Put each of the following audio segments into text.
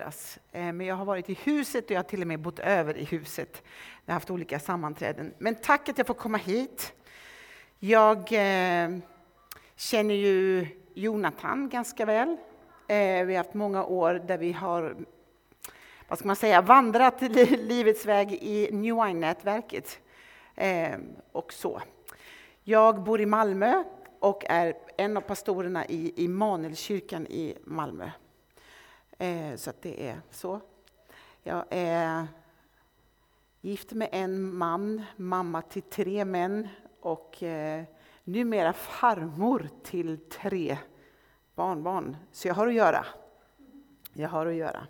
Eh, men jag har varit i huset och jag har till och med bott över i huset. Jag har haft olika sammanträden. Men tack att jag får komma hit. Jag eh, känner ju Jonathan ganska väl. Eh, vi har haft många år där vi har vad ska man säga, vandrat livets väg i New Wine-nätverket. Eh, och så. Jag bor i Malmö och är en av pastorerna i Immanuelskyrkan i Malmö. Eh, så att det är så. Jag är gift med en man, mamma till tre män och eh, numera farmor till tre barnbarn. Så jag har att göra. Jag har att göra.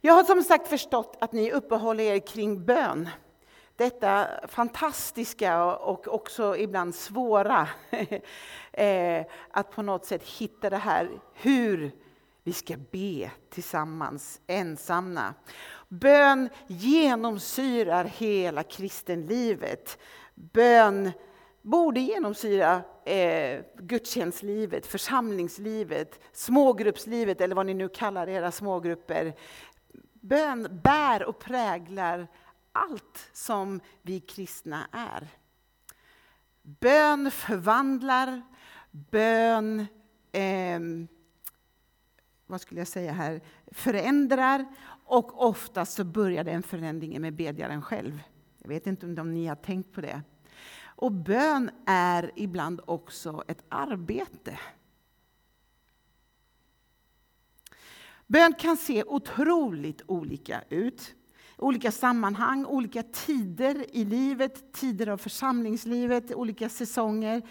Jag har som sagt förstått att ni uppehåller er kring bön. Detta fantastiska och också ibland svåra, eh, att på något sätt hitta det här hur vi ska be tillsammans, ensamma. Bön genomsyrar hela kristenlivet. Bön borde genomsyra eh, gudstjänstlivet, församlingslivet, smågruppslivet eller vad ni nu kallar era smågrupper. Bön bär och präglar allt som vi kristna är. Bön förvandlar, bön eh, vad skulle jag säga här, förändrar och oftast så börjar den förändringen med bedjaren själv. Jag vet inte om ni har tänkt på det. Och bön är ibland också ett arbete. Bön kan se otroligt olika ut olika sammanhang, olika tider i livet, tider av församlingslivet, olika säsonger.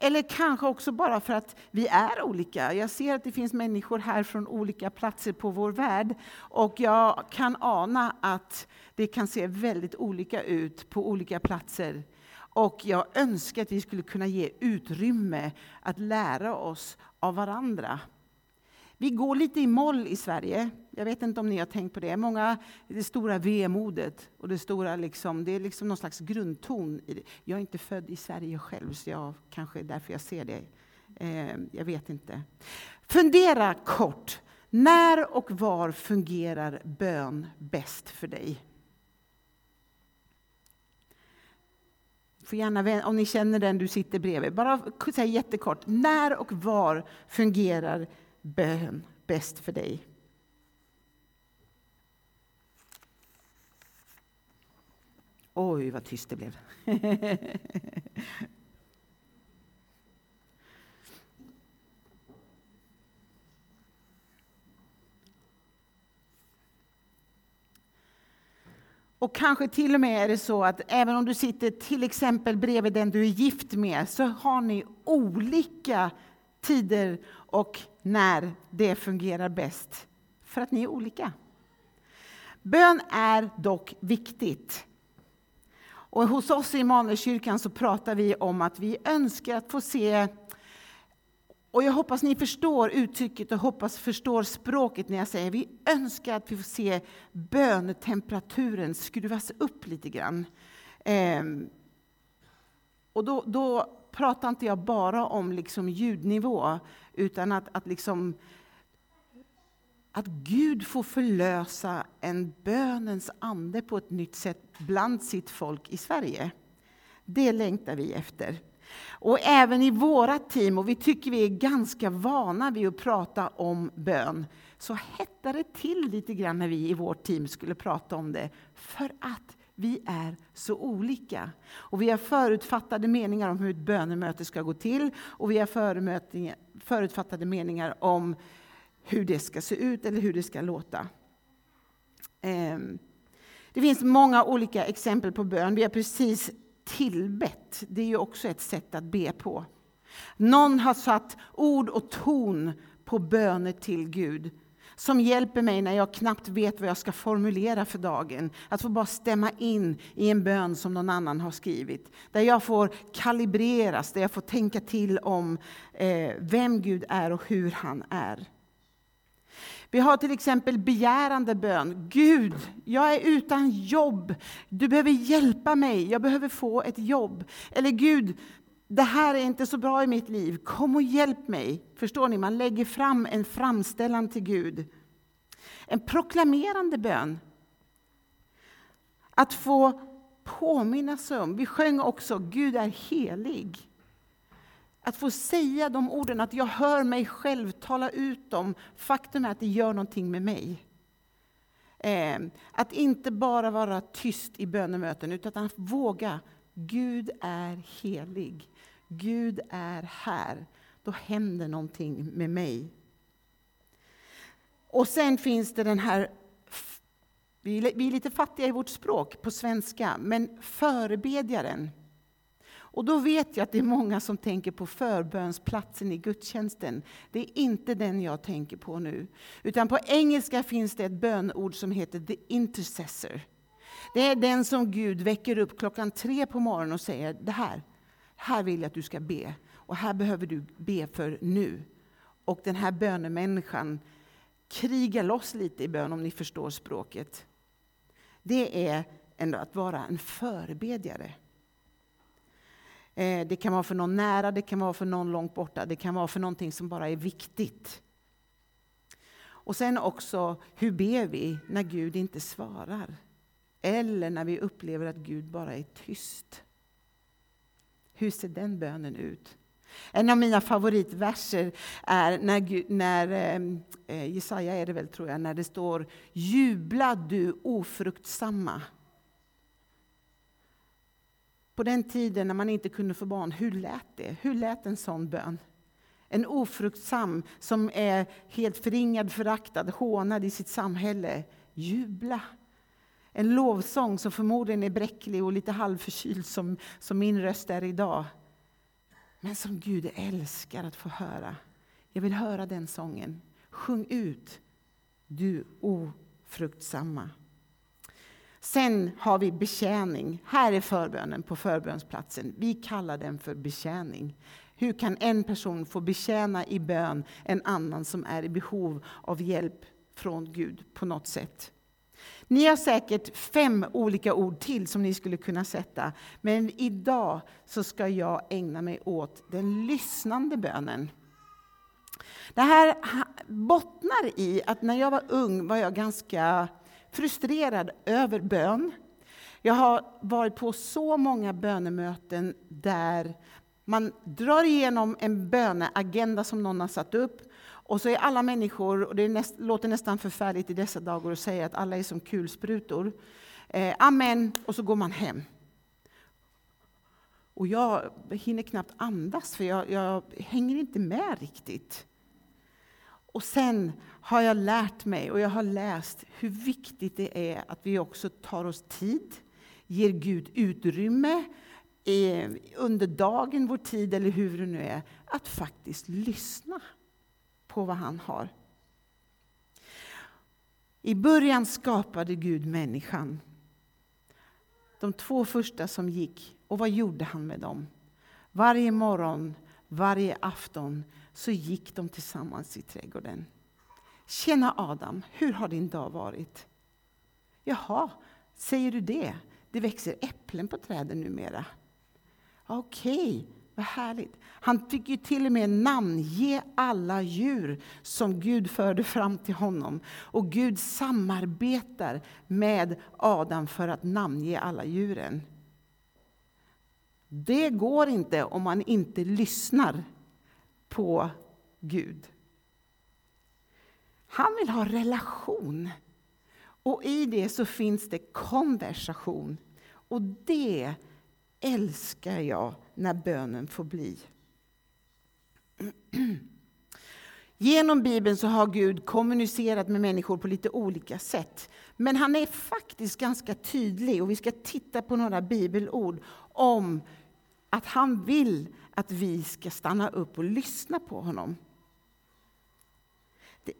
Eller kanske också bara för att vi är olika. Jag ser att det finns människor här från olika platser på vår värld. Och jag kan ana att det kan se väldigt olika ut på olika platser. Och jag önskar att vi skulle kunna ge utrymme att lära oss av varandra. Vi går lite i moll i Sverige. Jag vet inte om ni har tänkt på det. Många, det stora vemodet och det stora liksom, det är liksom någon slags grundton. I det. Jag är inte född i Sverige själv, så jag kanske är därför jag ser det. Eh, jag vet inte. Fundera kort. När och var fungerar bön bäst för dig? Får gärna, om ni känner den du sitter bredvid, bara säg jättekort. När och var fungerar bön bäst för dig? Oj, vad tyst det blev. Och kanske till och med är det så att även om du sitter till exempel bredvid den du är gift med, så har ni olika tider och när det fungerar bäst. För att ni är olika. Bön är dock viktigt. Och hos oss i Immanuelskyrkan så pratar vi om att vi önskar att få se och jag hoppas ni förstår uttrycket och hoppas förstår språket när jag säger vi önskar att vi får se bönetemperaturen skruvas upp lite grann. Ehm, och då, då pratar inte jag bara om liksom ljudnivå, utan att, att, liksom, att Gud får förlösa en bönens ande på ett nytt sätt bland sitt folk i Sverige. Det längtar vi efter. Och även i våra team, och vi tycker vi är ganska vana vid att prata om bön, så hettade det till lite grann när vi i vårt team skulle prata om det. För att vi är så olika. Och vi har förutfattade meningar om hur ett bönemöte ska gå till. Och vi har förutfattade meningar om hur det ska se ut eller hur det ska låta. Ehm, det finns många olika exempel på bön. Vi har precis tillbett. Det är ju också ett sätt att be på. Någon har satt ord och ton på böner till Gud som hjälper mig när jag knappt vet vad jag ska formulera för dagen. Att få bara stämma in i en bön som någon annan har skrivit. Där jag får kalibreras, där jag får tänka till om eh, vem Gud är och hur han är. Vi har till exempel begärande bön. Gud, jag är utan jobb. Du behöver hjälpa mig. Jag behöver få ett jobb. Eller Gud, det här är inte så bra i mitt liv. Kom och hjälp mig. Förstår ni? Man lägger fram en framställan till Gud. En proklamerande bön. Att få påminna sig om. Vi sjöng också Gud är helig. Att få säga de orden, att jag hör mig själv tala ut dem. Faktum är att det gör någonting med mig. Eh, att inte bara vara tyst i bönemöten, utan att våga. Gud är helig. Gud är här. Då händer någonting med mig. Och sen finns det den här vi är lite fattiga i vårt språk på svenska, men förebedjaren. Och då vet jag att det är många som tänker på förbönsplatsen i gudstjänsten. Det är inte den jag tänker på nu. Utan på engelska finns det ett bönord som heter the intercessor. Det är den som Gud väcker upp klockan tre på morgonen och säger, det här, här vill jag att du ska be. Och här behöver du be för nu. Och den här bönemänniskan krigar loss lite i bön, om ni förstår språket. Det är ändå att vara en förebedjare. Eh, det kan vara för någon nära, det kan vara för någon långt borta, det kan vara för någonting som bara är viktigt. Och sen också, hur ber vi när Gud inte svarar? Eller när vi upplever att Gud bara är tyst. Hur ser den bönen ut? En av mina favoritverser är när, när ehm, eh, Jesaja är det väl tror jag, när det står Jubla du ofruktsamma. På den tiden när man inte kunde få barn, hur lät det? Hur lät en sån bön? En ofruktsam som är helt förringad, föraktad, hånad i sitt samhälle. Jubla! En lovsång som förmodligen är bräcklig och lite halvförkyld som, som min röst är idag. Men som Gud älskar att få höra. Jag vill höra den sången. Sjung ut, du ofruktsamma. Sen har vi betjäning. Här är förbönen på förbönsplatsen. Vi kallar den för betjäning. Hur kan en person få betjäna i bön en annan som är i behov av hjälp från Gud på något sätt? Ni har säkert fem olika ord till som ni skulle kunna sätta. Men idag så ska jag ägna mig åt den lyssnande bönen. Det här bottnar i att när jag var ung var jag ganska frustrerad över bön. Jag har varit på så många bönemöten där man drar igenom en böneagenda som någon har satt upp och så är alla människor, och det näst, låter nästan förfärligt i dessa dagar att säga att alla är som kulsprutor. Eh, amen, och så går man hem. Och jag hinner knappt andas, för jag, jag hänger inte med riktigt. Och sen har jag lärt mig och jag har läst hur viktigt det är att vi också tar oss tid, ger Gud utrymme eh, under dagen, vår tid eller hur det nu är, att faktiskt lyssna på vad han har. I början skapade Gud människan. De två första som gick, och vad gjorde han med dem? Varje morgon, varje afton så gick de tillsammans i trädgården. Tjena Adam, hur har din dag varit? Jaha, säger du det? Det växer äpplen på träden numera. Okej, okay, vad härligt. Han fick ju till och med namnge alla djur som Gud förde fram till honom. Och Gud samarbetar med Adam för att namnge alla djuren. Det går inte om man inte lyssnar på Gud. Han vill ha relation. Och i det så finns det konversation. Och det älskar jag när bönen får bli. Genom Bibeln så har Gud kommunicerat med människor på lite olika sätt. Men han är faktiskt ganska tydlig, och vi ska titta på några bibelord om att han vill att vi ska stanna upp och lyssna på honom. Det,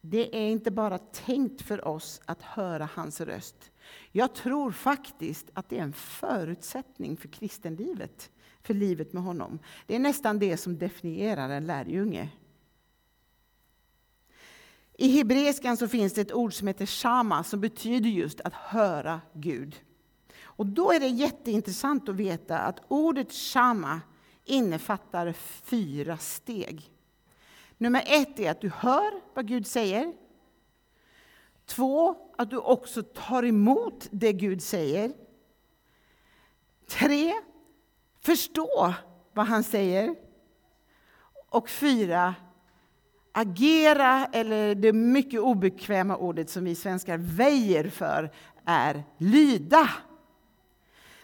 det är inte bara tänkt för oss att höra hans röst. Jag tror faktiskt att det är en förutsättning för kristenlivet, för livet med honom. Det är nästan det som definierar en lärjunge. I hebreiskan så finns det ett ord som heter shama, som betyder just att höra Gud. Och då är det jätteintressant att veta att ordet shama innefattar fyra steg. Nummer ett är att du hör vad Gud säger. Två, att du också tar emot det Gud säger. Tre, förstå vad han säger. Och fyra, agera, eller det mycket obekväma ordet som vi svenskar väjer för, är lyda.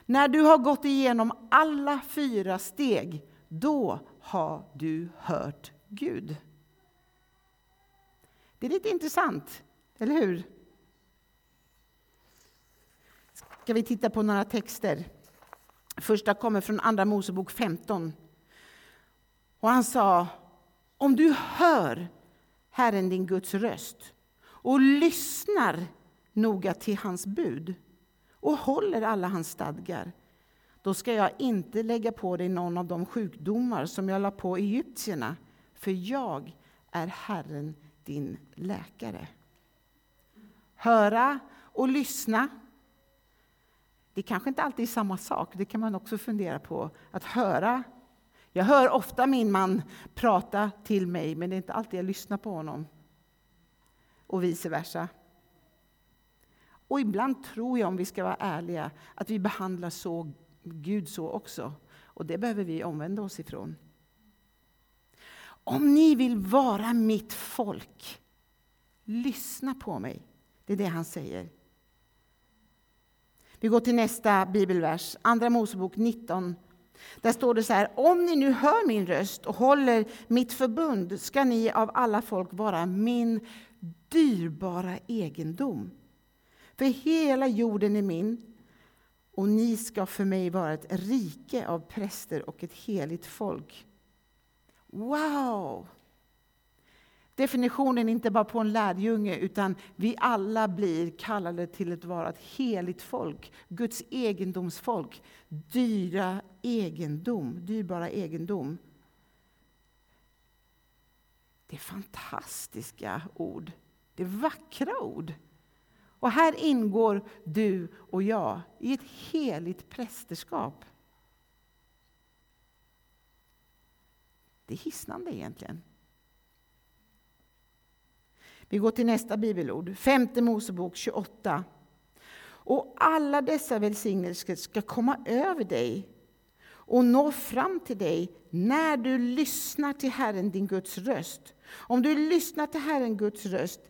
När du har gått igenom alla fyra steg, då har du hört Gud. Det är lite intressant, eller hur? Ska vi titta på några texter? Första kommer från Andra Mosebok 15. Och han sa, om du hör Herren din Guds röst och lyssnar noga till hans bud och håller alla hans stadgar, då ska jag inte lägga på dig någon av de sjukdomar som jag la på egyptierna, för jag är Herren din läkare. Höra och lyssna. Det kanske inte alltid är samma sak, det kan man också fundera på. Att höra. Jag hör ofta min man prata till mig, men det är inte alltid jag lyssnar på honom. Och vice versa. Och ibland tror jag, om vi ska vara ärliga, att vi behandlar så, Gud så också. Och det behöver vi omvända oss ifrån. Om ni vill vara mitt folk, lyssna på mig. Det är det han säger. Vi går till nästa bibelvers, Andra Mosebok 19. Där står det så här, om ni nu hör min röst och håller mitt förbund ska ni av alla folk vara min dyrbara egendom. För hela jorden är min och ni ska för mig vara ett rike av präster och ett heligt folk. Wow! Definitionen inte bara på en lärjunge, utan vi alla blir kallade till att vara ett heligt folk, Guds egendomsfolk, dyra egendom, dyrbara egendom. Det är fantastiska ord. Det är vackra ord. Och här ingår du och jag i ett heligt prästerskap. Det är hisnande egentligen. Vi går till nästa bibelord, femte Mosebok 28. Och alla dessa välsignelser ska komma över dig och nå fram till dig när du lyssnar till Herren, din Guds röst. Om du lyssnar till Herren, Guds röst,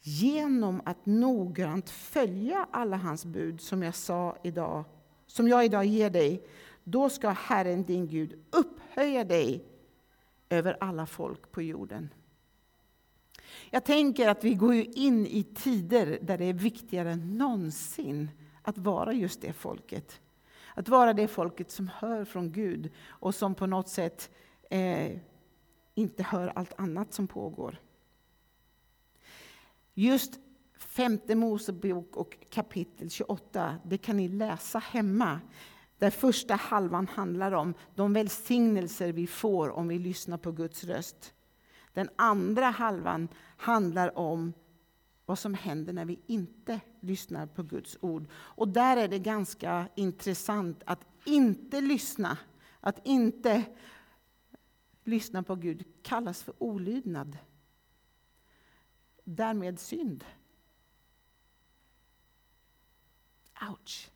genom att noggrant följa alla hans bud som jag sa idag, som jag idag ger dig, då ska Herren din Gud upphöja dig över alla folk på jorden. Jag tänker att vi går in i tider där det är viktigare än någonsin att vara just det folket. Att vara det folket som hör från Gud och som på något sätt eh, inte hör allt annat som pågår. Just femte Mosebok och kapitel 28, det kan ni läsa hemma. Där första halvan handlar om de välsignelser vi får om vi lyssnar på Guds röst. Den andra halvan handlar om vad som händer när vi inte lyssnar på Guds ord. Och där är det ganska intressant att inte lyssna, att inte lyssna på Gud kallas för olydnad. Därmed synd. Ouch!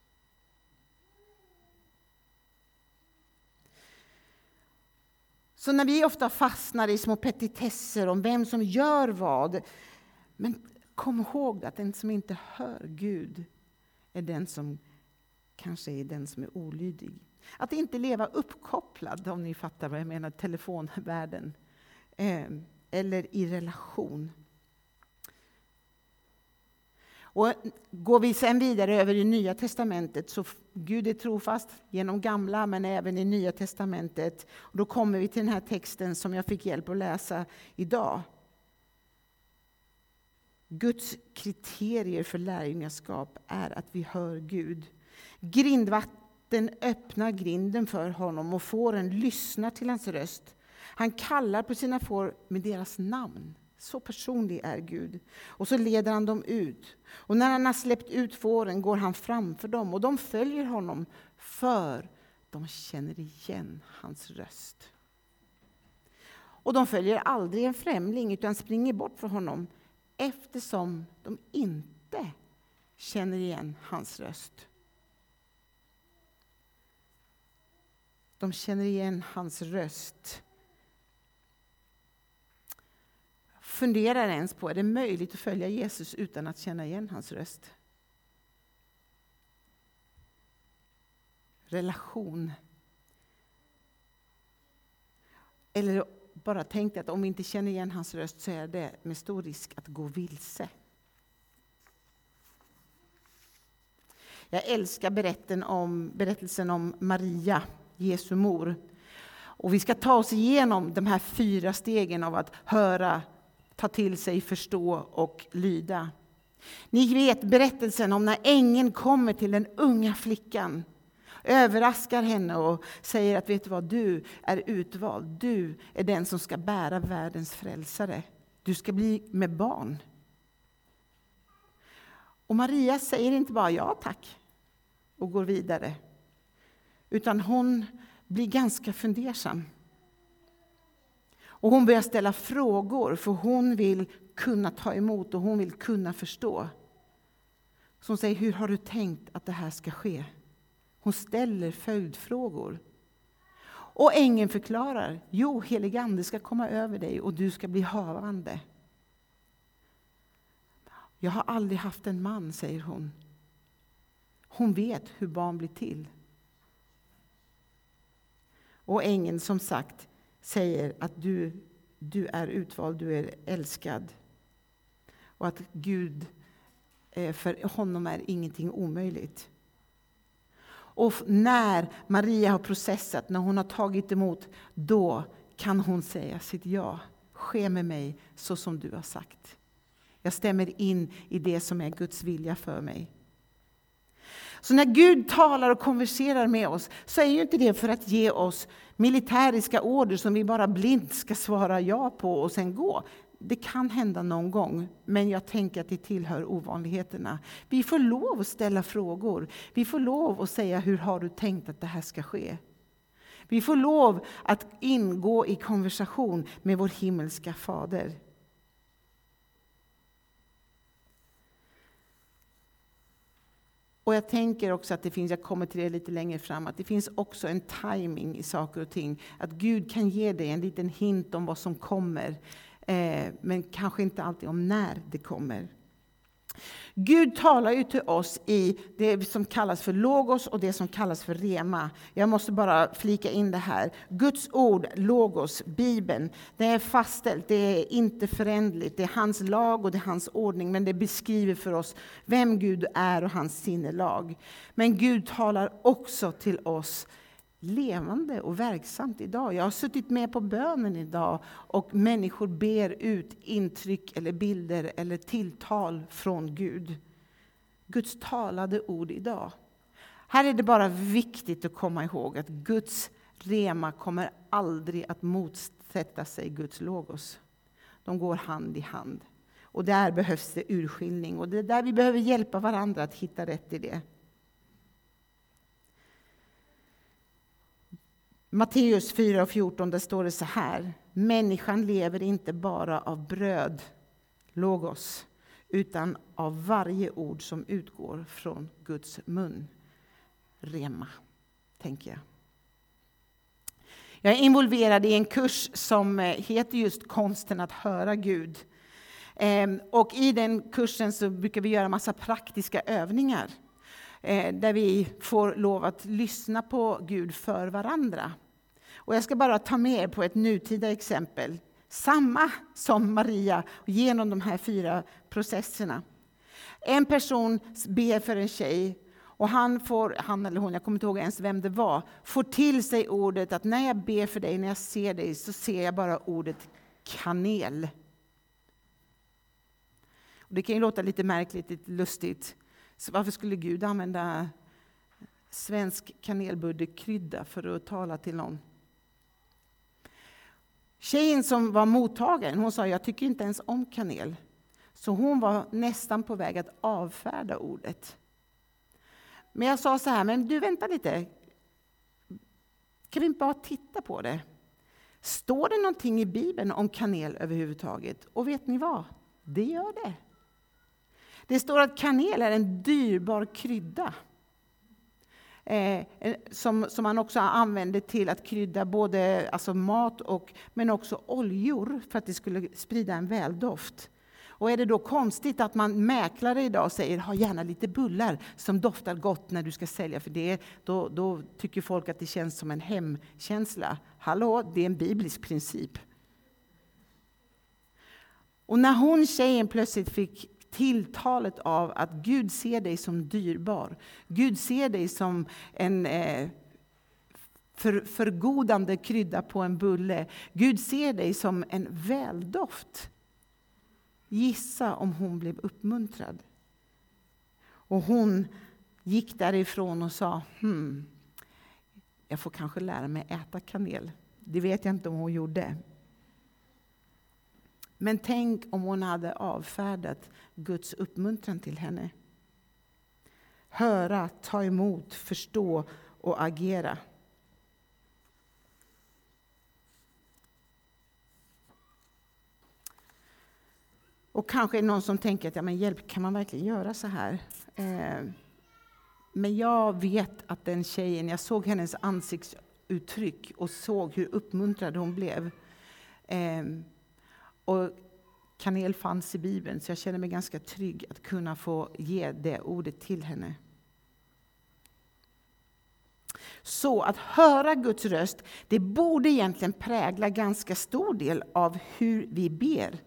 Så när vi ofta fastnar i små petitesser om vem som gör vad, men kom ihåg att den som inte hör Gud är den som kanske är den som är olydig. Att inte leva uppkopplad, om ni fattar vad jag menar, telefonvärlden. Eh, eller i relation. Och går vi sen vidare över i Nya testamentet, så Gud är trofast genom Gamla, men även i Nya testamentet. Och då kommer vi till den här texten som jag fick hjälp att läsa idag. Guds kriterier för lärjungaskap är att vi hör Gud. Grindvatten öppnar grinden för honom och fåren lyssnar till hans röst. Han kallar på sina får med deras namn. Så personlig är Gud. Och så leder han dem ut. Och när han har släppt ut fåren går han framför dem och de följer honom för de känner igen hans röst. Och de följer aldrig en främling utan springer bort från honom eftersom de inte känner igen hans röst. De känner igen hans röst. Funderar ens på, är det möjligt att följa Jesus utan att känna igen hans röst? Relation. Eller bara tänkt att om vi inte känner igen hans röst så är det med stor risk att gå vilse. Jag älskar berätten om, berättelsen om Maria, Jesu mor. Och vi ska ta oss igenom de här fyra stegen av att höra, ta till sig, förstå och lyda. Ni vet berättelsen om när ängeln kommer till den unga flickan överraskar henne och säger att vet du vad, du är utvald. Du är den som ska bära världens frälsare. Du ska bli med barn. Och Maria säger inte bara ja tack och går vidare. Utan hon blir ganska fundersam. Och hon börjar ställa frågor, för hon vill kunna ta emot och hon vill kunna förstå. Så hon säger, hur har du tänkt att det här ska ske? Hon ställer följdfrågor. Och ängeln förklarar, jo, helig ande ska komma över dig och du ska bli havande. Jag har aldrig haft en man, säger hon. Hon vet hur barn blir till. Och ängeln som sagt säger att du, du är utvald, du är älskad. Och att Gud, eh, för honom är ingenting omöjligt. Och när Maria har processat, när hon har tagit emot, då kan hon säga sitt ja. Ske med mig så som du har sagt. Jag stämmer in i det som är Guds vilja för mig. Så när Gud talar och konverserar med oss, så är ju inte det för att ge oss militäriska order som vi bara blint ska svara ja på och sen gå. Det kan hända någon gång, men jag tänker att det tillhör ovanligheterna. Vi får lov att ställa frågor. Vi får lov att säga, hur har du tänkt att det här ska ske? Vi får lov att ingå i konversation med vår himmelska fader. Och jag tänker också att det finns, jag kommer till det lite längre fram, att det finns också en timing i saker och ting. Att Gud kan ge dig en liten hint om vad som kommer, eh, men kanske inte alltid om när det kommer. Gud talar ju till oss i det som kallas för logos och det som kallas för rema. Jag måste bara flika in det här. Guds ord, logos, Bibeln, det är fastställt, det är inte förändligt. Det är hans lag och det är hans ordning, men det beskriver för oss vem Gud är och hans sinnelag. Men Gud talar också till oss levande och verksamt idag. Jag har suttit med på bönen idag och människor ber ut intryck eller bilder eller tilltal från Gud. Guds talade ord idag. Här är det bara viktigt att komma ihåg att Guds rema kommer aldrig att motsätta sig Guds logos. De går hand i hand. Och där behövs det urskiljning och det är där vi behöver hjälpa varandra att hitta rätt i det. Matteus 4 och 14 där står det så här. Människan lever inte bara av bröd, logos, utan av varje ord som utgår från Guds mun. Rema, tänker jag. Jag är involverad i en kurs som eh, heter just Konsten att höra Gud. Ehm, och I den kursen så brukar vi göra massa praktiska övningar eh, där vi får lov att lyssna på Gud för varandra. Och jag ska bara ta med er på ett nutida exempel. Samma som Maria genom de här fyra processerna. En person ber för en tjej och han, får, han eller hon, jag kommer inte ihåg ens vem det var, får till sig ordet att när jag ber för dig, när jag ser dig, så ser jag bara ordet kanel. Och det kan ju låta lite märkligt, lite lustigt. Så varför skulle Gud använda svensk kanelbuddekrydda för att tala till någon? Tjejen som var mottagaren hon sa jag tycker inte ens om kanel. Så hon var nästan på väg att avfärda ordet. Men jag sa så här, men du vänta lite. Kan vi inte bara titta på det? Står det någonting i Bibeln om kanel överhuvudtaget? Och vet ni vad? Det gör det. Det står att kanel är en dyrbar krydda. Eh, eh, som, som man också använde till att krydda både alltså mat och men också oljor för att det skulle sprida en väldoft. Och är det då konstigt att man mäklare idag säger ha gärna lite bullar som doftar gott när du ska sälja, för det, då, då tycker folk att det känns som en hemkänsla. Hallå, det är en biblisk princip. Och när hon tjejen plötsligt fick tilltalet av att Gud ser dig som dyrbar, Gud ser dig som en eh, för, förgodande krydda på en bulle, Gud ser dig som en väldoft. Gissa om hon blev uppmuntrad. Och hon gick därifrån och sa, hmm, jag får kanske lära mig äta kanel. Det vet jag inte om hon gjorde. Men tänk om hon hade avfärdat Guds uppmuntran till henne. Höra, ta emot, förstå och agera. Och kanske är det någon som tänker att ja, men hjälp, kan man verkligen göra så här? Eh, men jag vet att den tjejen, jag såg hennes ansiktsuttryck och såg hur uppmuntrad hon blev. Eh, och kanel fanns i Bibeln, så jag känner mig ganska trygg att kunna få ge det ordet till henne. Så att höra Guds röst, det borde egentligen prägla ganska stor del av hur vi ber.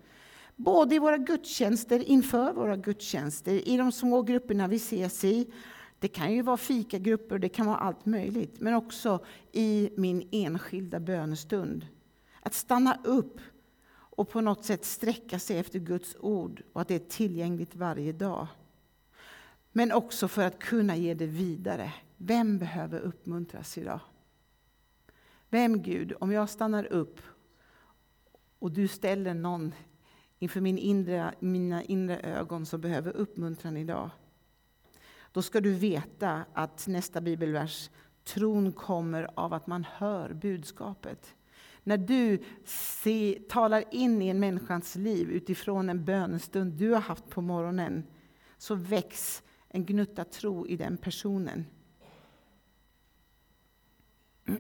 Både i våra gudstjänster, inför våra gudstjänster, i de små grupperna vi ses i. Det kan ju vara fikagrupper, det kan vara allt möjligt. Men också i min enskilda bönestund. Att stanna upp och på något sätt sträcka sig efter Guds ord och att det är tillgängligt varje dag. Men också för att kunna ge det vidare. Vem behöver uppmuntras idag? Vem Gud, om jag stannar upp och du ställer någon inför min inre, mina inre ögon som behöver uppmuntran idag. Då ska du veta att nästa bibelvers, tron kommer av att man hör budskapet. När du se, talar in i en människans liv utifrån en bönestund du har haft på morgonen, så väcks en gnutta tro i den personen.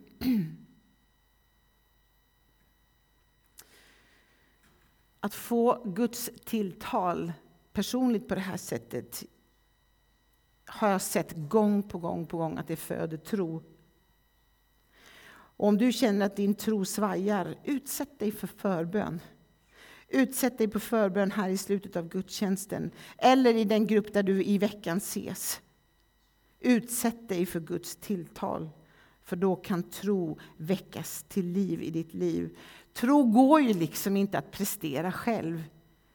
Att få Guds tilltal personligt på det här sättet har jag sett gång på gång på gång att det föder tro. Och om du känner att din tro svajar, utsätt dig för förbön. Utsätt dig på förbön här i slutet av gudstjänsten, eller i den grupp där du i veckan ses. Utsätt dig för Guds tilltal, för då kan tro väckas till liv i ditt liv. Tro går ju liksom inte att prestera själv.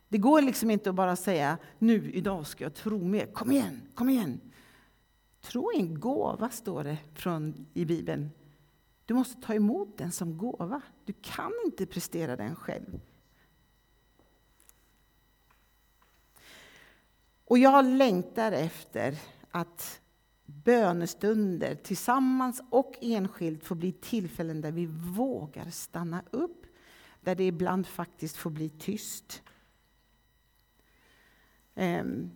Det går liksom inte att bara säga nu, idag ska jag tro mer. Kom igen, kom igen. Tro är en gåva, står det från, i Bibeln. Du måste ta emot den som gåva. Du kan inte prestera den själv. Och jag längtar efter att bönestunder tillsammans och enskilt får bli tillfällen där vi vågar stanna upp, där det ibland faktiskt får bli tyst. Ehm,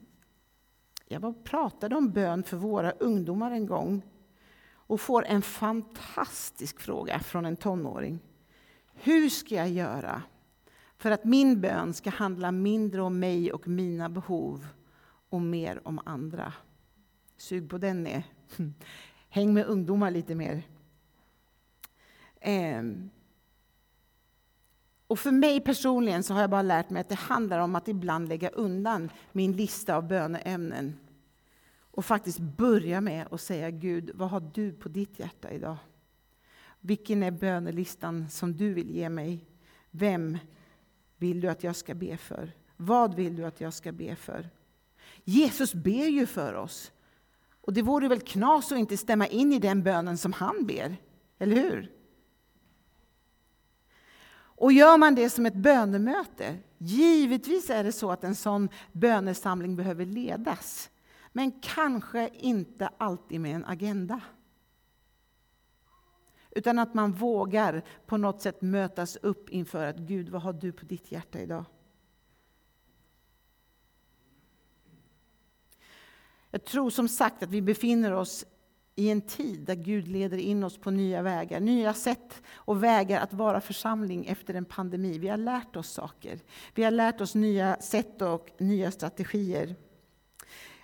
jag pratade om bön för våra ungdomar en gång och får en fantastisk fråga från en tonåring. Hur ska jag göra för att min bön ska handla mindre om mig och mina behov och mer om andra? Sug på den är. Häng med ungdomar lite mer. Ehm. Och för mig personligen så har jag bara lärt mig att det handlar om att ibland lägga undan min lista av böneämnen och faktiskt börja med att säga Gud, vad har du på ditt hjärta idag? Vilken är bönelistan som du vill ge mig? Vem vill du att jag ska be för? Vad vill du att jag ska be för? Jesus ber ju för oss. Och det vore väl knas att inte stämma in i den bönen som han ber, eller hur? Och gör man det som ett bönemöte, givetvis är det så att en sån bönesamling behöver ledas. Men kanske inte alltid med en agenda. Utan att man vågar på något sätt mötas upp inför att Gud, vad har du på ditt hjärta idag? Jag tror som sagt att vi befinner oss i en tid där Gud leder in oss på nya vägar, nya sätt och vägar att vara församling efter en pandemi. Vi har lärt oss saker. Vi har lärt oss nya sätt och nya strategier.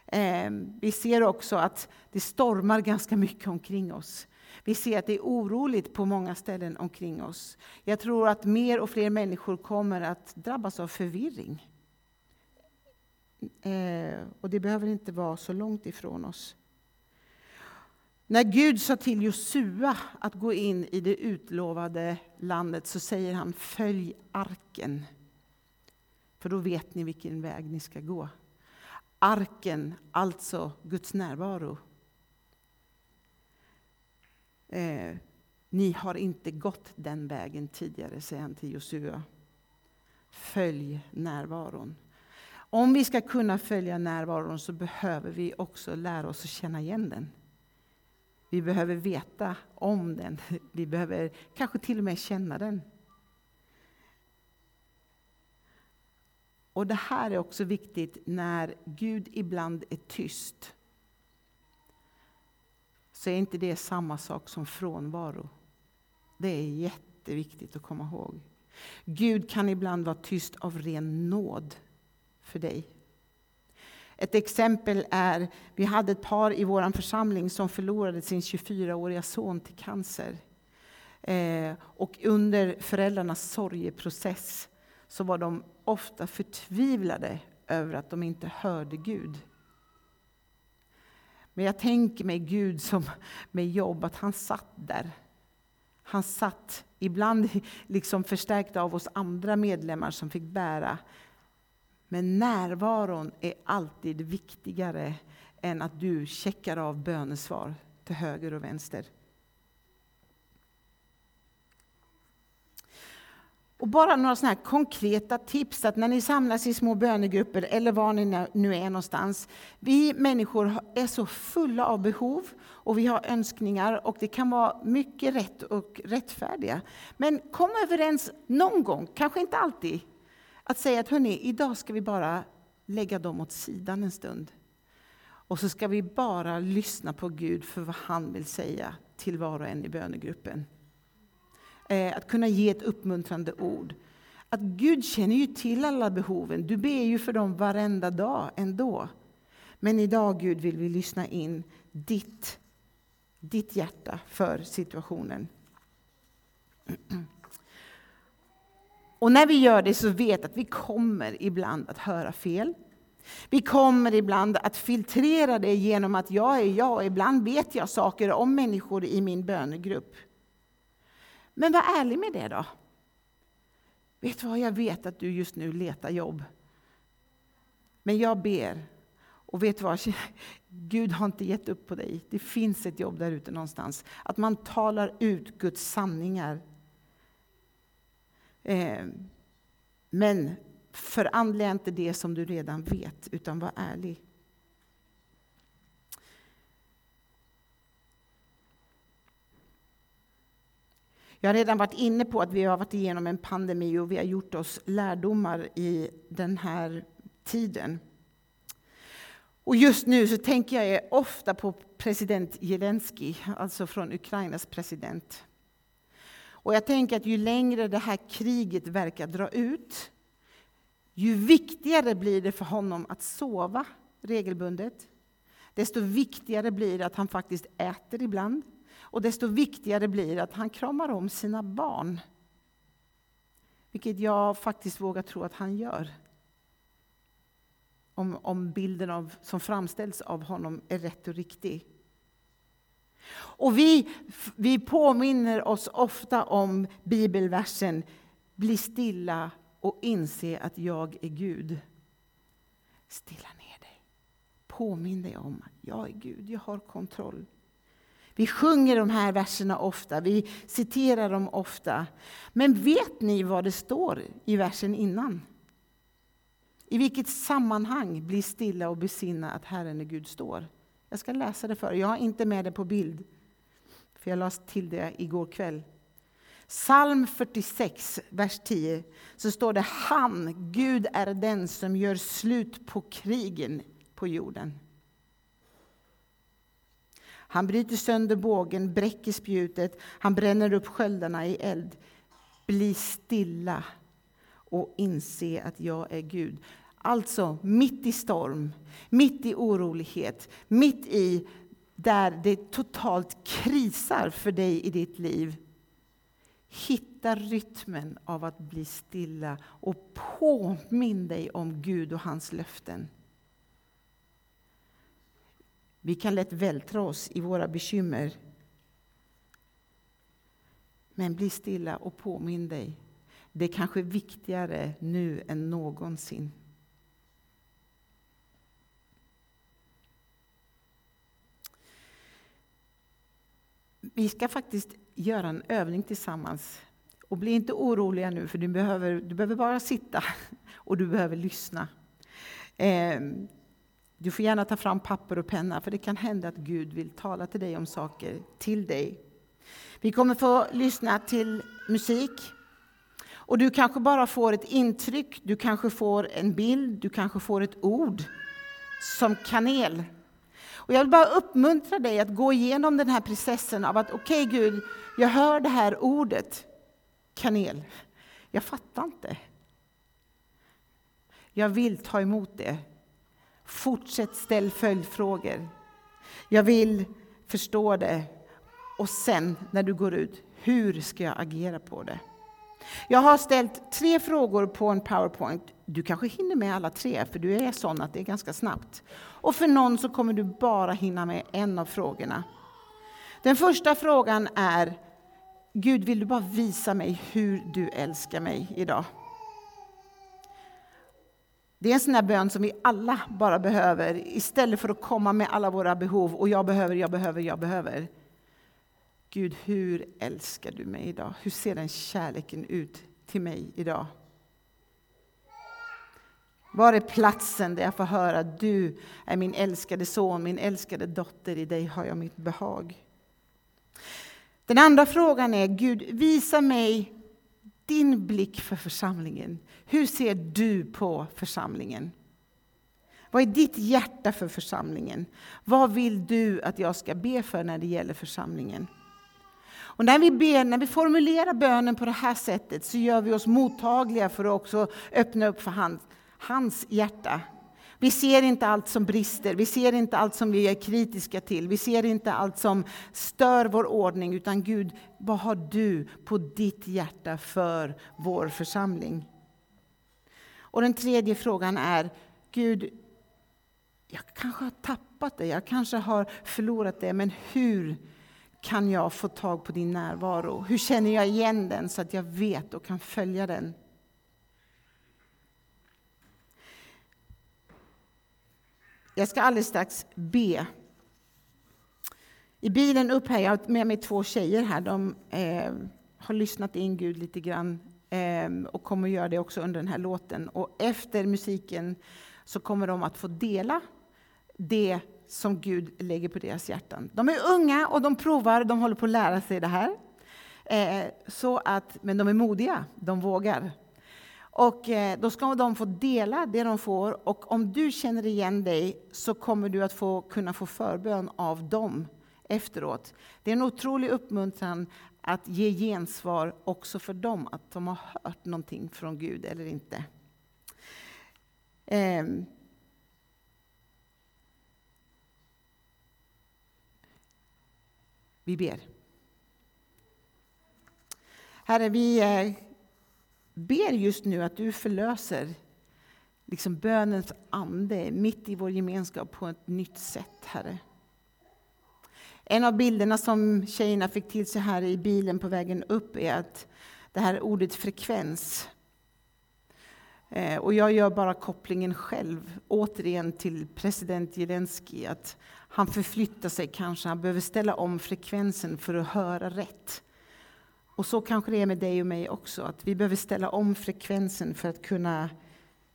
Ehm, vi ser också att det stormar ganska mycket omkring oss. Vi ser att det är oroligt på många ställen omkring oss. Jag tror att mer och fler människor kommer att drabbas av förvirring. Ehm, och det behöver inte vara så långt ifrån oss. När Gud sa till Josua att gå in i det utlovade landet så säger han följ arken. För då vet ni vilken väg ni ska gå. Arken, alltså Guds närvaro. Eh, ni har inte gått den vägen tidigare, säger han till Josua. Följ närvaron. Om vi ska kunna följa närvaron så behöver vi också lära oss att känna igen den. Vi behöver veta om den. Vi behöver kanske till och med känna den. Och Det här är också viktigt när Gud ibland är tyst. Så är inte det samma sak som frånvaro. Det är jätteviktigt att komma ihåg. Gud kan ibland vara tyst av ren nåd för dig. Ett exempel är, vi hade ett par i vår församling som förlorade sin 24-åriga son till cancer. Eh, och under föräldrarnas sorgeprocess så var de ofta förtvivlade över att de inte hörde Gud. Men jag tänker mig Gud som med jobb, att han satt där. Han satt, ibland liksom förstärkt av oss andra medlemmar som fick bära. Men närvaron är alltid viktigare än att du checkar av bönesvar till höger och vänster. Och bara några såna konkreta tips att när ni samlas i små bönegrupper eller var ni nu är någonstans. Vi människor är så fulla av behov och vi har önskningar och det kan vara mycket rätt och rättfärdiga. Men kom överens någon gång, kanske inte alltid, att säga att hörni, idag ska vi bara lägga dem åt sidan en stund. Och så ska vi bara lyssna på Gud för vad han vill säga till var och en i bönegruppen. Eh, att kunna ge ett uppmuntrande ord. Att Gud känner ju till alla behoven. Du ber ju för dem varenda dag ändå. Men idag Gud vill vi lyssna in ditt, ditt hjärta för situationen. Och när vi gör det så vet att vi kommer ibland att höra fel. Vi kommer ibland att filtrera det genom att jag är jag och ibland vet jag saker om människor i min bönegrupp. Men var ärlig med det då. Vet du vad, jag vet att du just nu letar jobb. Men jag ber. Och vet du vad, Gud har inte gett upp på dig. Det finns ett jobb där ute någonstans. Att man talar ut Guds sanningar. Eh, men förandliga inte det som du redan vet, utan var ärlig. Jag har redan varit inne på att vi har varit igenom en pandemi och vi har gjort oss lärdomar i den här tiden. Och just nu så tänker jag ofta på president Zelensky, alltså från Ukrainas president. Och jag tänker att ju längre det här kriget verkar dra ut, ju viktigare blir det för honom att sova regelbundet. Desto viktigare blir det att han faktiskt äter ibland. Och desto viktigare blir det att han kramar om sina barn. Vilket jag faktiskt vågar tro att han gör. Om, om bilden av, som framställs av honom är rätt och riktig. Och vi, vi påminner oss ofta om bibelversen Bli stilla och inse att jag är Gud. Stilla ner dig. Påminn dig om att jag är Gud, jag har kontroll. Vi sjunger de här verserna ofta, vi citerar dem ofta. Men vet ni vad det står i versen innan? I vilket sammanhang bli stilla och besinna att Herren är Gud står? Jag ska läsa det för er. Jag har inte med det på bild, för jag lade till det igår kväll. Psalm 46, vers 10, så står det Han, Gud är den som gör slut på krigen på jorden. Han bryter sönder bågen, bräcker spjutet, han bränner upp sköldarna i eld. Bli stilla och inse att jag är Gud. Alltså, mitt i storm, mitt i orolighet, mitt i där det totalt krisar för dig i ditt liv. Hitta rytmen av att bli stilla och påminn dig om Gud och hans löften. Vi kan lätt vältra oss i våra bekymmer. Men bli stilla och påminn dig. Det är kanske viktigare nu än någonsin. Vi ska faktiskt göra en övning tillsammans. Och bli inte oroliga nu, för du behöver, du behöver bara sitta och du behöver lyssna. Ehm, du får gärna ta fram papper och penna, för det kan hända att Gud vill tala till dig om saker till dig. Vi kommer få lyssna till musik. Och du kanske bara får ett intryck, du kanske får en bild, du kanske får ett ord som kanel. Och jag vill bara uppmuntra dig att gå igenom den här processen av att okej okay, Gud, jag hör det här ordet, kanel. Jag fattar inte. Jag vill ta emot det. Fortsätt ställ följdfrågor. Jag vill förstå det. Och sen när du går ut, hur ska jag agera på det? Jag har ställt tre frågor på en powerpoint. Du kanske hinner med alla tre, för du är sån att det är ganska snabbt. Och för någon så kommer du bara hinna med en av frågorna. Den första frågan är, Gud vill du bara visa mig hur du älskar mig idag? Det är en sån där bön som vi alla bara behöver, istället för att komma med alla våra behov och jag behöver, jag behöver, jag behöver. Gud, hur älskar du mig idag? Hur ser den kärleken ut till mig idag? Var är platsen där jag får höra du är min älskade son, min älskade dotter, i dig har jag mitt behag. Den andra frågan är, Gud visa mig din blick för församlingen. Hur ser du på församlingen? Vad är ditt hjärta för församlingen? Vad vill du att jag ska be för när det gäller församlingen? Och när vi ber, när vi formulerar bönen på det här sättet så gör vi oss mottagliga för att också öppna upp för hans, hans hjärta. Vi ser inte allt som brister, vi ser inte allt som vi är kritiska till, vi ser inte allt som stör vår ordning, utan Gud, vad har du på ditt hjärta för vår församling? Och den tredje frågan är, Gud, jag kanske har tappat det, jag kanske har förlorat det, men hur kan jag få tag på din närvaro? Hur känner jag igen den så att jag vet och kan följa den? Jag ska alldeles strax be. I bilen upp här, jag har med mig två tjejer här. De eh, har lyssnat in Gud lite grann eh, och kommer att göra det också under den här låten. Och efter musiken så kommer de att få dela det som Gud lägger på deras hjärtan. De är unga och de provar, de håller på att lära sig det här. Eh, så att, men de är modiga, de vågar. Och eh, då ska de få dela det de får och om du känner igen dig så kommer du att få, kunna få förbön av dem efteråt. Det är en otrolig uppmuntran att ge gensvar också för dem, att de har hört någonting från Gud eller inte. Ehm. Vi ber. Herre, vi eh, ber just nu att du förlöser liksom bönens ande mitt i vår gemenskap på ett nytt sätt, Herre. En av bilderna som tjejerna fick till sig här i bilen på vägen upp är att det här ordet frekvens. Eh, och jag gör bara kopplingen själv, återigen till president Zelensky, att han förflyttar sig kanske, han behöver ställa om frekvensen för att höra rätt. Och så kanske det är med dig och mig också, att vi behöver ställa om frekvensen för att kunna...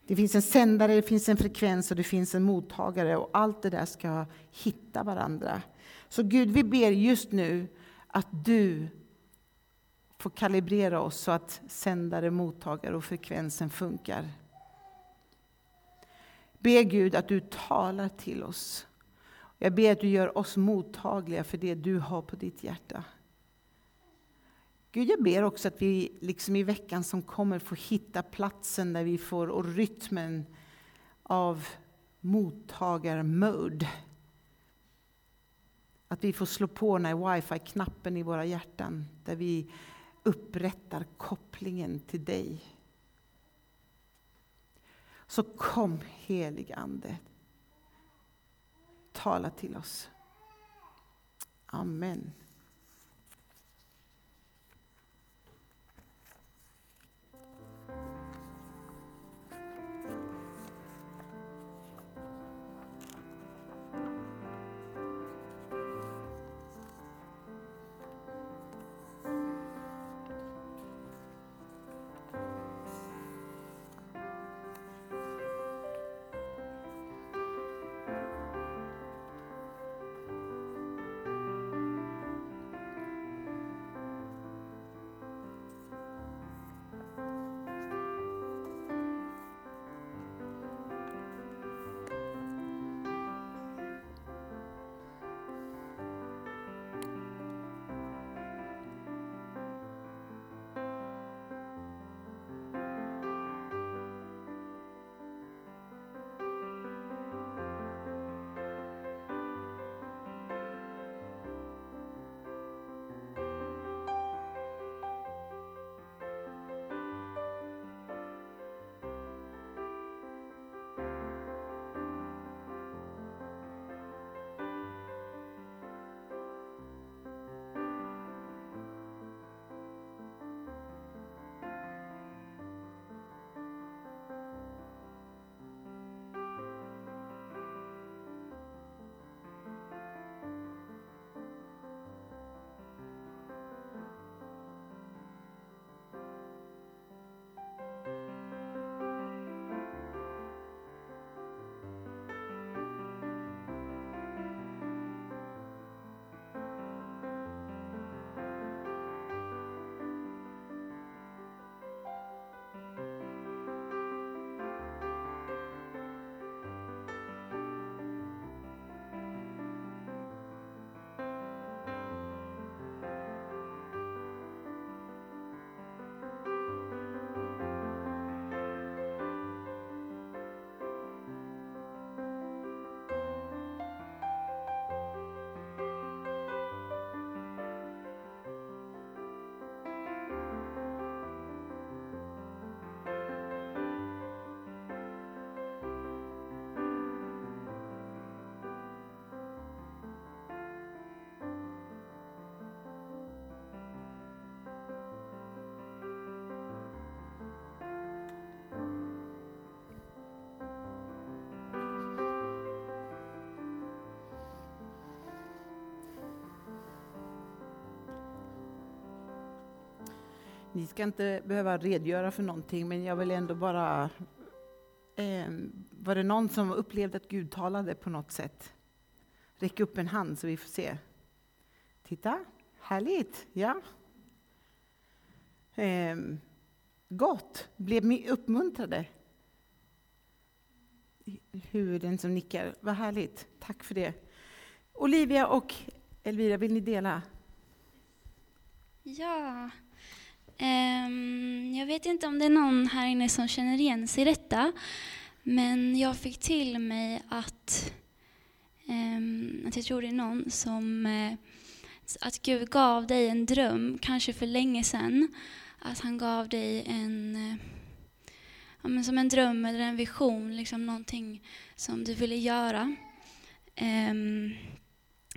Det finns en sändare, det finns en frekvens och det finns en mottagare och allt det där ska hitta varandra. Så Gud, vi ber just nu att du får kalibrera oss så att sändare, mottagare och frekvensen funkar. Be Gud att du talar till oss. Jag ber att du gör oss mottagliga för det du har på ditt hjärta. Gud, jag ber också att vi liksom i veckan som kommer får hitta platsen där vi får, och rytmen av mottagarmode. Att vi får slå på den här wifi-knappen i våra hjärtan, där vi upprättar kopplingen till dig. Så kom helig Ande. Tala till oss. Amen. Ni ska inte behöva redogöra för någonting, men jag vill ändå bara... Eh, var det någon som upplevde att Gud talade på något sätt? Räck upp en hand så vi får se. Titta, härligt! Ja. Eh, gott, blev ni uppmuntrade? Huvuden som nickar, vad härligt, tack för det. Olivia och Elvira, vill ni dela? Ja, Um, jag vet inte om det är någon här inne som känner igen sig i detta. Men jag fick till mig att, um, att jag tror det är någon som, uh, att Gud gav dig en dröm, kanske för länge sedan. Att han gav dig en, uh, ja, men som en dröm eller en vision, liksom någonting som du ville göra. Um,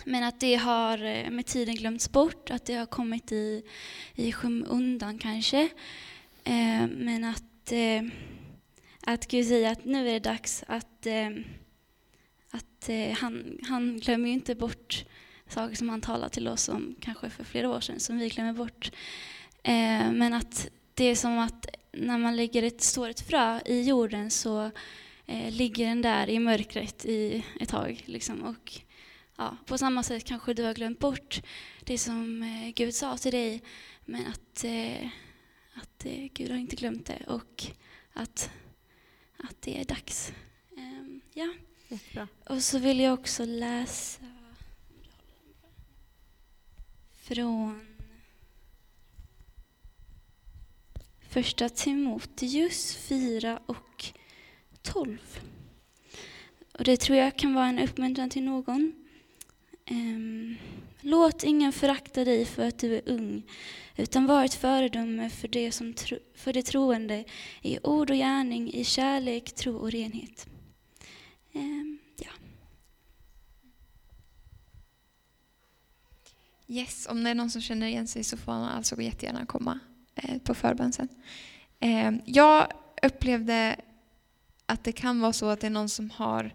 men att det har eh, med tiden glömts bort, att det har kommit i, i skymundan kanske. Eh, men att, eh, att Gud säger att nu är det dags att, eh, att eh, han, han glömmer ju inte bort saker som han talade till oss om kanske för flera år sedan, som vi glömmer bort. Eh, men att det är som att när man lägger ett, står ett frö i jorden så eh, ligger den där i mörkret i ett tag. Liksom, och ja, på samma sätt kanske du har glömt bort det som eh, Gud sa till dig, men att, eh, att eh, Gud har inte glömt det och att, att det är dags. Ehm, ja. Jättebra. Och så vill jag också läsa från första Timoteus 4 och 12. Och det tror jag kan vara en uppmuntran till någon. Um, Låt ingen förakta dig för att du är ung, utan var ett föredöme för det, som tro, för det troende i ord och gärning, i kärlek, tro och renhet. Um, ja. Yes, om det är någon som känner igen sig så får man alltså jättegärna komma eh, på förbön sen. Eh, jag upplevde att det kan vara så att det är någon som har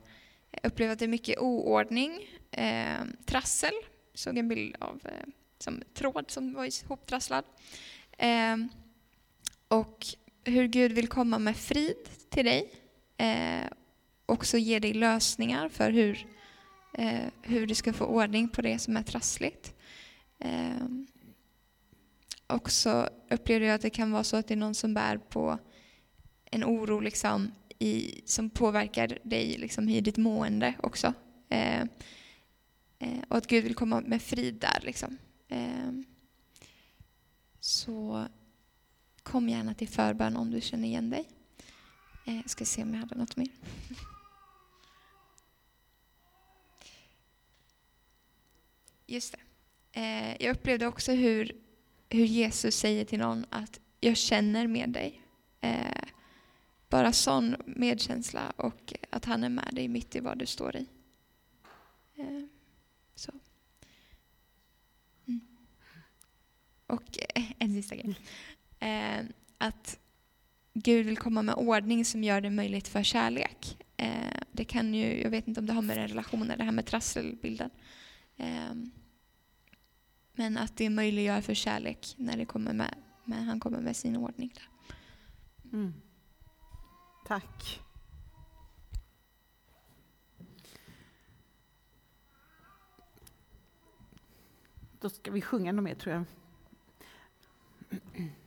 upplevt att det är mycket oordning, eh, trassel. Såg en bild av eh, som tråd som var ihoptrasslad. Eh, och hur Gud vill komma med frid till dig. Eh, också ge dig lösningar för hur, eh, hur du ska få ordning på det som är trassligt. Eh, också upplever jag att det kan vara så att det är någon som bär på en oro liksom i, som påverkar dig liksom i ditt mående också. Eh, eh, och att Gud vill komma med frid där. Liksom. Eh, så kom gärna till förbön om du känner igen dig. Eh, jag ska se om jag hade något mer. Just det. Eh, jag upplevde också hur, hur Jesus säger till någon att jag känner med dig. Eh, bara sån medkänsla och att han är med dig mitt i vad du står i. Eh, så. Mm. Och eh, en sista grej. Eh, att Gud vill komma med ordning som gör det möjligt för kärlek. Eh, det kan ju, jag vet inte om det har med relationer, det här med trasselbilden. Eh, men att det möjliggör för kärlek när det kommer med, med han kommer med sin ordning. Där. Mm. Tack. Då ska vi sjunga något mer tror jag. Mm-hmm.